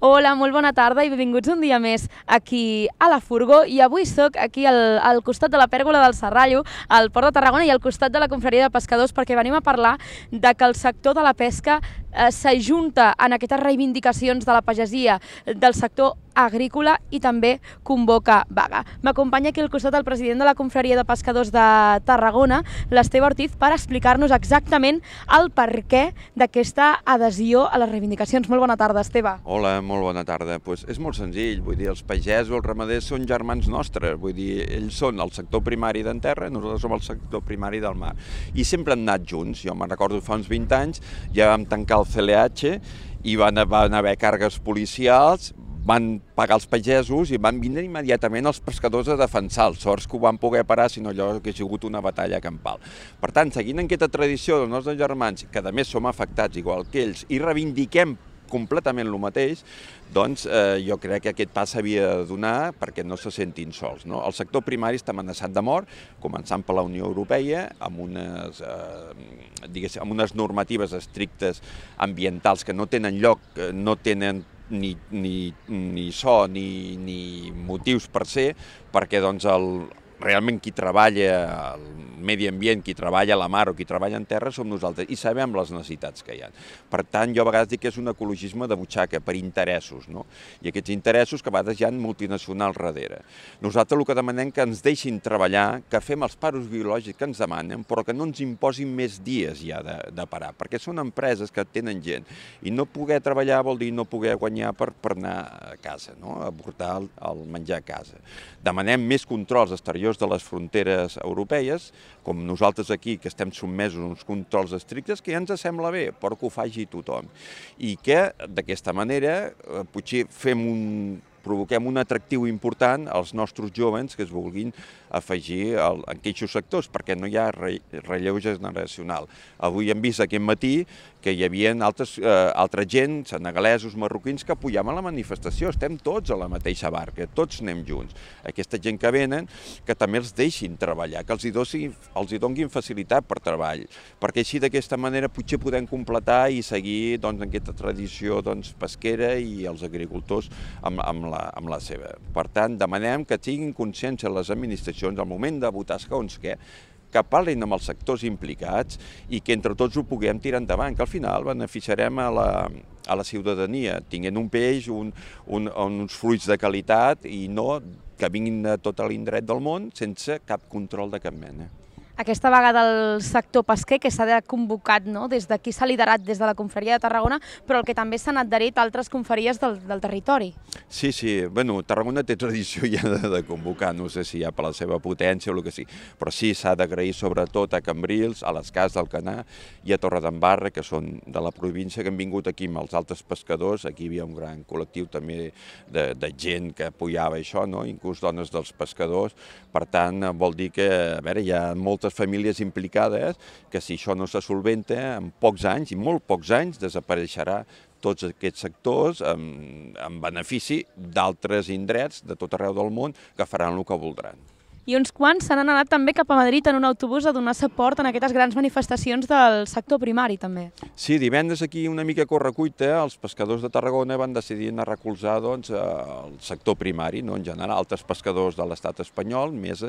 Hola, molt bona tarda i benvinguts un dia més aquí a la Furgó i avui sóc aquí al, al costat de la pèrgola del Serrallo, al Port de Tarragona i al costat de la confraria de pescadors perquè venim a parlar de que el sector de la pesca eh, s'ajunta en aquestes reivindicacions de la pagesia del sector agrícola i també convoca vaga. M'acompanya aquí al costat el president de la confraria de pescadors de Tarragona, l'Esteve Ortiz, per explicar-nos exactament el perquè d'aquesta adhesió a les reivindicacions. Molt bona tarda, Esteve. Hola, molt bona tarda. Pues és molt senzill, vull dir, els pagesos, els ramaders són germans nostres, vull dir, ells són el sector primari d'en terra, nosaltres som el sector primari del mar. I sempre han anat junts, jo me'n recordo fa uns 20 anys, ja vam tancar el CLH i van, van haver càrregues policials, van pagar els pagesos i van vindre immediatament els pescadors a defensar els sorts que ho van poder parar, sinó allò que ha sigut una batalla campal. Per tant, seguint aquesta tradició dels nostres germans, que a més som afectats igual que ells, i reivindiquem completament el mateix, doncs eh, jo crec que aquest pas s'havia de donar perquè no se sentin sols. No? El sector primari està amenaçat de mort, començant per la Unió Europea, amb unes, eh, amb unes normatives estrictes ambientals que no tenen lloc, no tenen ni, ni, ni so ni, ni motius per ser, perquè doncs, el, realment qui treballa al medi ambient, qui treballa a la mar o qui treballa en terra som nosaltres i sabem les necessitats que hi ha. Per tant, jo a vegades dic que és un ecologisme de butxaca, per interessos, no? I aquests interessos que a vegades hi ha multinacionals darrere. Nosaltres el que demanem que ens deixin treballar, que fem els paros biològics que ens demanen, però que no ens imposin més dies ja de, de parar, perquè són empreses que tenen gent i no poder treballar vol dir no poder guanyar per, per anar a casa, no? a portar el, el menjar a casa. Demanem més controls exteriors exteriors de les fronteres europees, com nosaltres aquí, que estem sotmesos a uns controls estrictes, que ja ens sembla bé, però que ho faci tothom. I que, d'aquesta manera, eh, potser fem un, provoquem un atractiu important als nostres jovens que es vulguin afegir al, en aquests sectors, perquè no hi ha re, relleu generacional. Avui hem vist aquest matí que hi havia altres, eh, altra gent, senegalesos, marroquins, que apoyaven la manifestació. Estem tots a la mateixa barca, tots anem junts. Aquesta gent que venen, que també els deixin treballar, que els hi, dosi, els hi donguin facilitat per treball, perquè així d'aquesta manera potser podem completar i seguir doncs, aquesta tradició doncs, pesquera i els agricultors amb, amb, la, amb la seva. Per tant, demanem que tinguin consciència les administracions al moment de votar segons què, que parlin amb els sectors implicats i que entre tots ho puguem tirar endavant, que al final beneficiarem a la, a la ciutadania, tinguent un peix, un, un, uns fruits de qualitat i no que vinguin de tot l'indret del món sense cap control de cap mena aquesta vaga del sector pesquer que s'ha convocat no? des d'aquí s'ha liderat des de la confraria de Tarragona, però el que també s'han adherit altres confraries del, del territori. Sí, sí, bueno, Tarragona té tradició ja de, de convocar, no sé si ja per la seva potència o el que sí, però sí s'ha d'agrair sobretot a Cambrils, a les Cas del Canà i a Torredembarra, que són de la província que han vingut aquí amb els altres pescadors, aquí hi havia un gran col·lectiu també de, de gent que apoyava això, no? inclús dones dels pescadors, per tant vol dir que, a veure, hi ha moltes moltes famílies implicades, que si això no se solventa, en pocs anys, i molt pocs anys, desapareixerà tots aquests sectors en, en benefici d'altres indrets de tot arreu del món que faran el que voldran i uns quants se n'han anat també cap a Madrid en un autobús a donar suport en aquestes grans manifestacions del sector primari també. Sí, divendres aquí una mica correcuita, els pescadors de Tarragona van decidir anar a recolzar doncs, el sector primari, no? en general, altres pescadors de l'estat espanyol, més,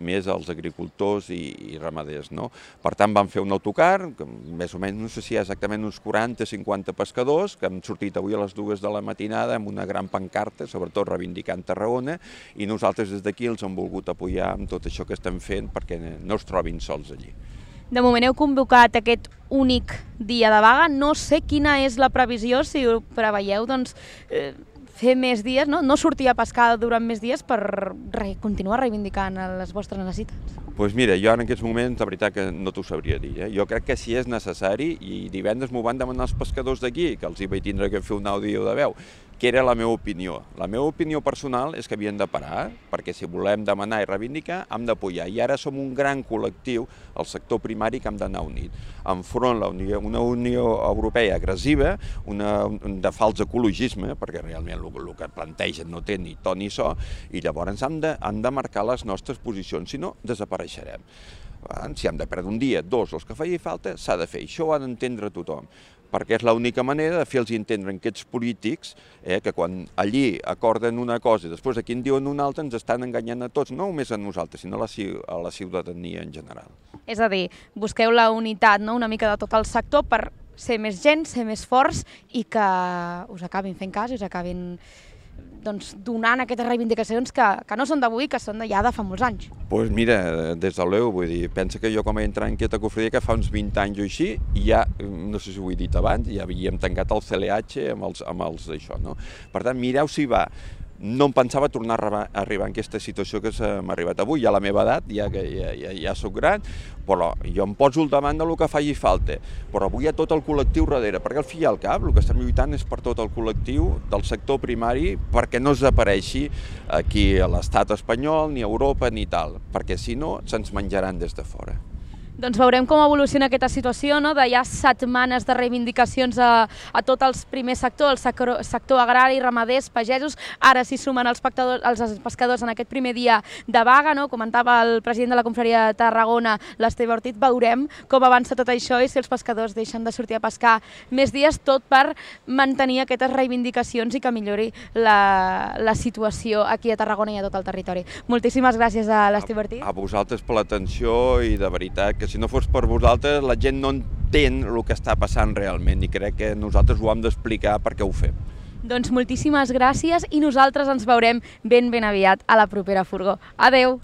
més els agricultors i, i ramaders. No? Per tant, van fer un autocar, que més o menys, no sé si hi ha exactament uns 40-50 pescadors, que han sortit avui a les dues de la matinada amb una gran pancarta, sobretot reivindicant Tarragona, i nosaltres des d'aquí els hem volgut apoyar ja amb tot això que estem fent perquè no es trobin sols allí. De moment heu convocat aquest únic dia de vaga. No sé quina és la previsió, si ho preveieu, doncs, eh, fer més dies, no? no sortir a pescar durant més dies per re continuar reivindicant les vostres necessitats. Doncs pues mira, jo en aquests moments, la veritat que no t'ho sabria dir. Eh? Jo crec que si és necessari, i divendres m'ho van demanar els pescadors d'aquí, que els hi vaig tindre que fer un àudio de veu, que era la meva opinió. La meva opinió personal és que havien de parar, perquè si volem demanar i reivindicar, hem d'apoyar. I ara som un gran col·lectiu, el sector primari, que hem d'anar unit. Enfront la Unió, una Unió Europea agressiva, una, de fals ecologisme, perquè realment el, el que plantegen no té ni to ni so, i llavors hem de, hem de marcar les nostres posicions, si no, desapareixerem. Si hem de perdre un dia, dos, els que faci falta, s'ha de fer. Això ho ha d'entendre tothom. Perquè és l'única manera de fer-los entendre en aquests polítics eh, que quan allí acorden una cosa i després aquí en diuen una altra ens estan enganyant a tots, no només a nosaltres, sinó a la, a la ciutadania en general. És a dir, busqueu la unitat no? una mica de tot el sector per ser més gent, ser més forts i que us acabin fent cas i us acabin doncs, donant aquestes reivindicacions que, que no són d'avui, que són ja de fa molts anys. Doncs pues mira, des de l'EU, vull dir, pensa que jo com a entrar en aquesta cofredia que fa uns 20 anys o així, ja, no sé si ho he dit abans, ja havíem tancat el CLH amb els, amb els d'això, no? Per tant, mireu si va no em pensava tornar a arribar en aquesta situació que m'ha arribat avui, ja a la meva edat, ja que ja, ja, ja sóc gran, però jo em poso al davant del que faci falta, però avui hi ha tot el col·lectiu darrere, perquè al fi i al cap el que estem lluitant és per tot el col·lectiu del sector primari perquè no desapareixi aquí a l'estat espanyol, ni a Europa, ni tal, perquè si no se'ns menjaran des de fora. Doncs veurem com evoluciona aquesta situació, no? de ja setmanes de reivindicacions a, a tot el primer sector, el sector, sector agrari, ramaders, pagesos, ara s'hi sumen els, els pescadors en aquest primer dia de vaga, no? comentava el president de la confraria de Tarragona, l'Esteve Ortiz, veurem com avança tot això i si els pescadors deixen de sortir a pescar més dies, tot per mantenir aquestes reivindicacions i que millori la, la situació aquí a Tarragona i a tot el territori. Moltíssimes gràcies a l'Esteve Ortiz. A, a vosaltres per l'atenció i de veritat que si no fos per vosaltres la gent no entén el que està passant realment i crec que nosaltres ho hem d'explicar perquè ho fem. Doncs moltíssimes gràcies i nosaltres ens veurem ben ben aviat a la propera furgó. Adeu!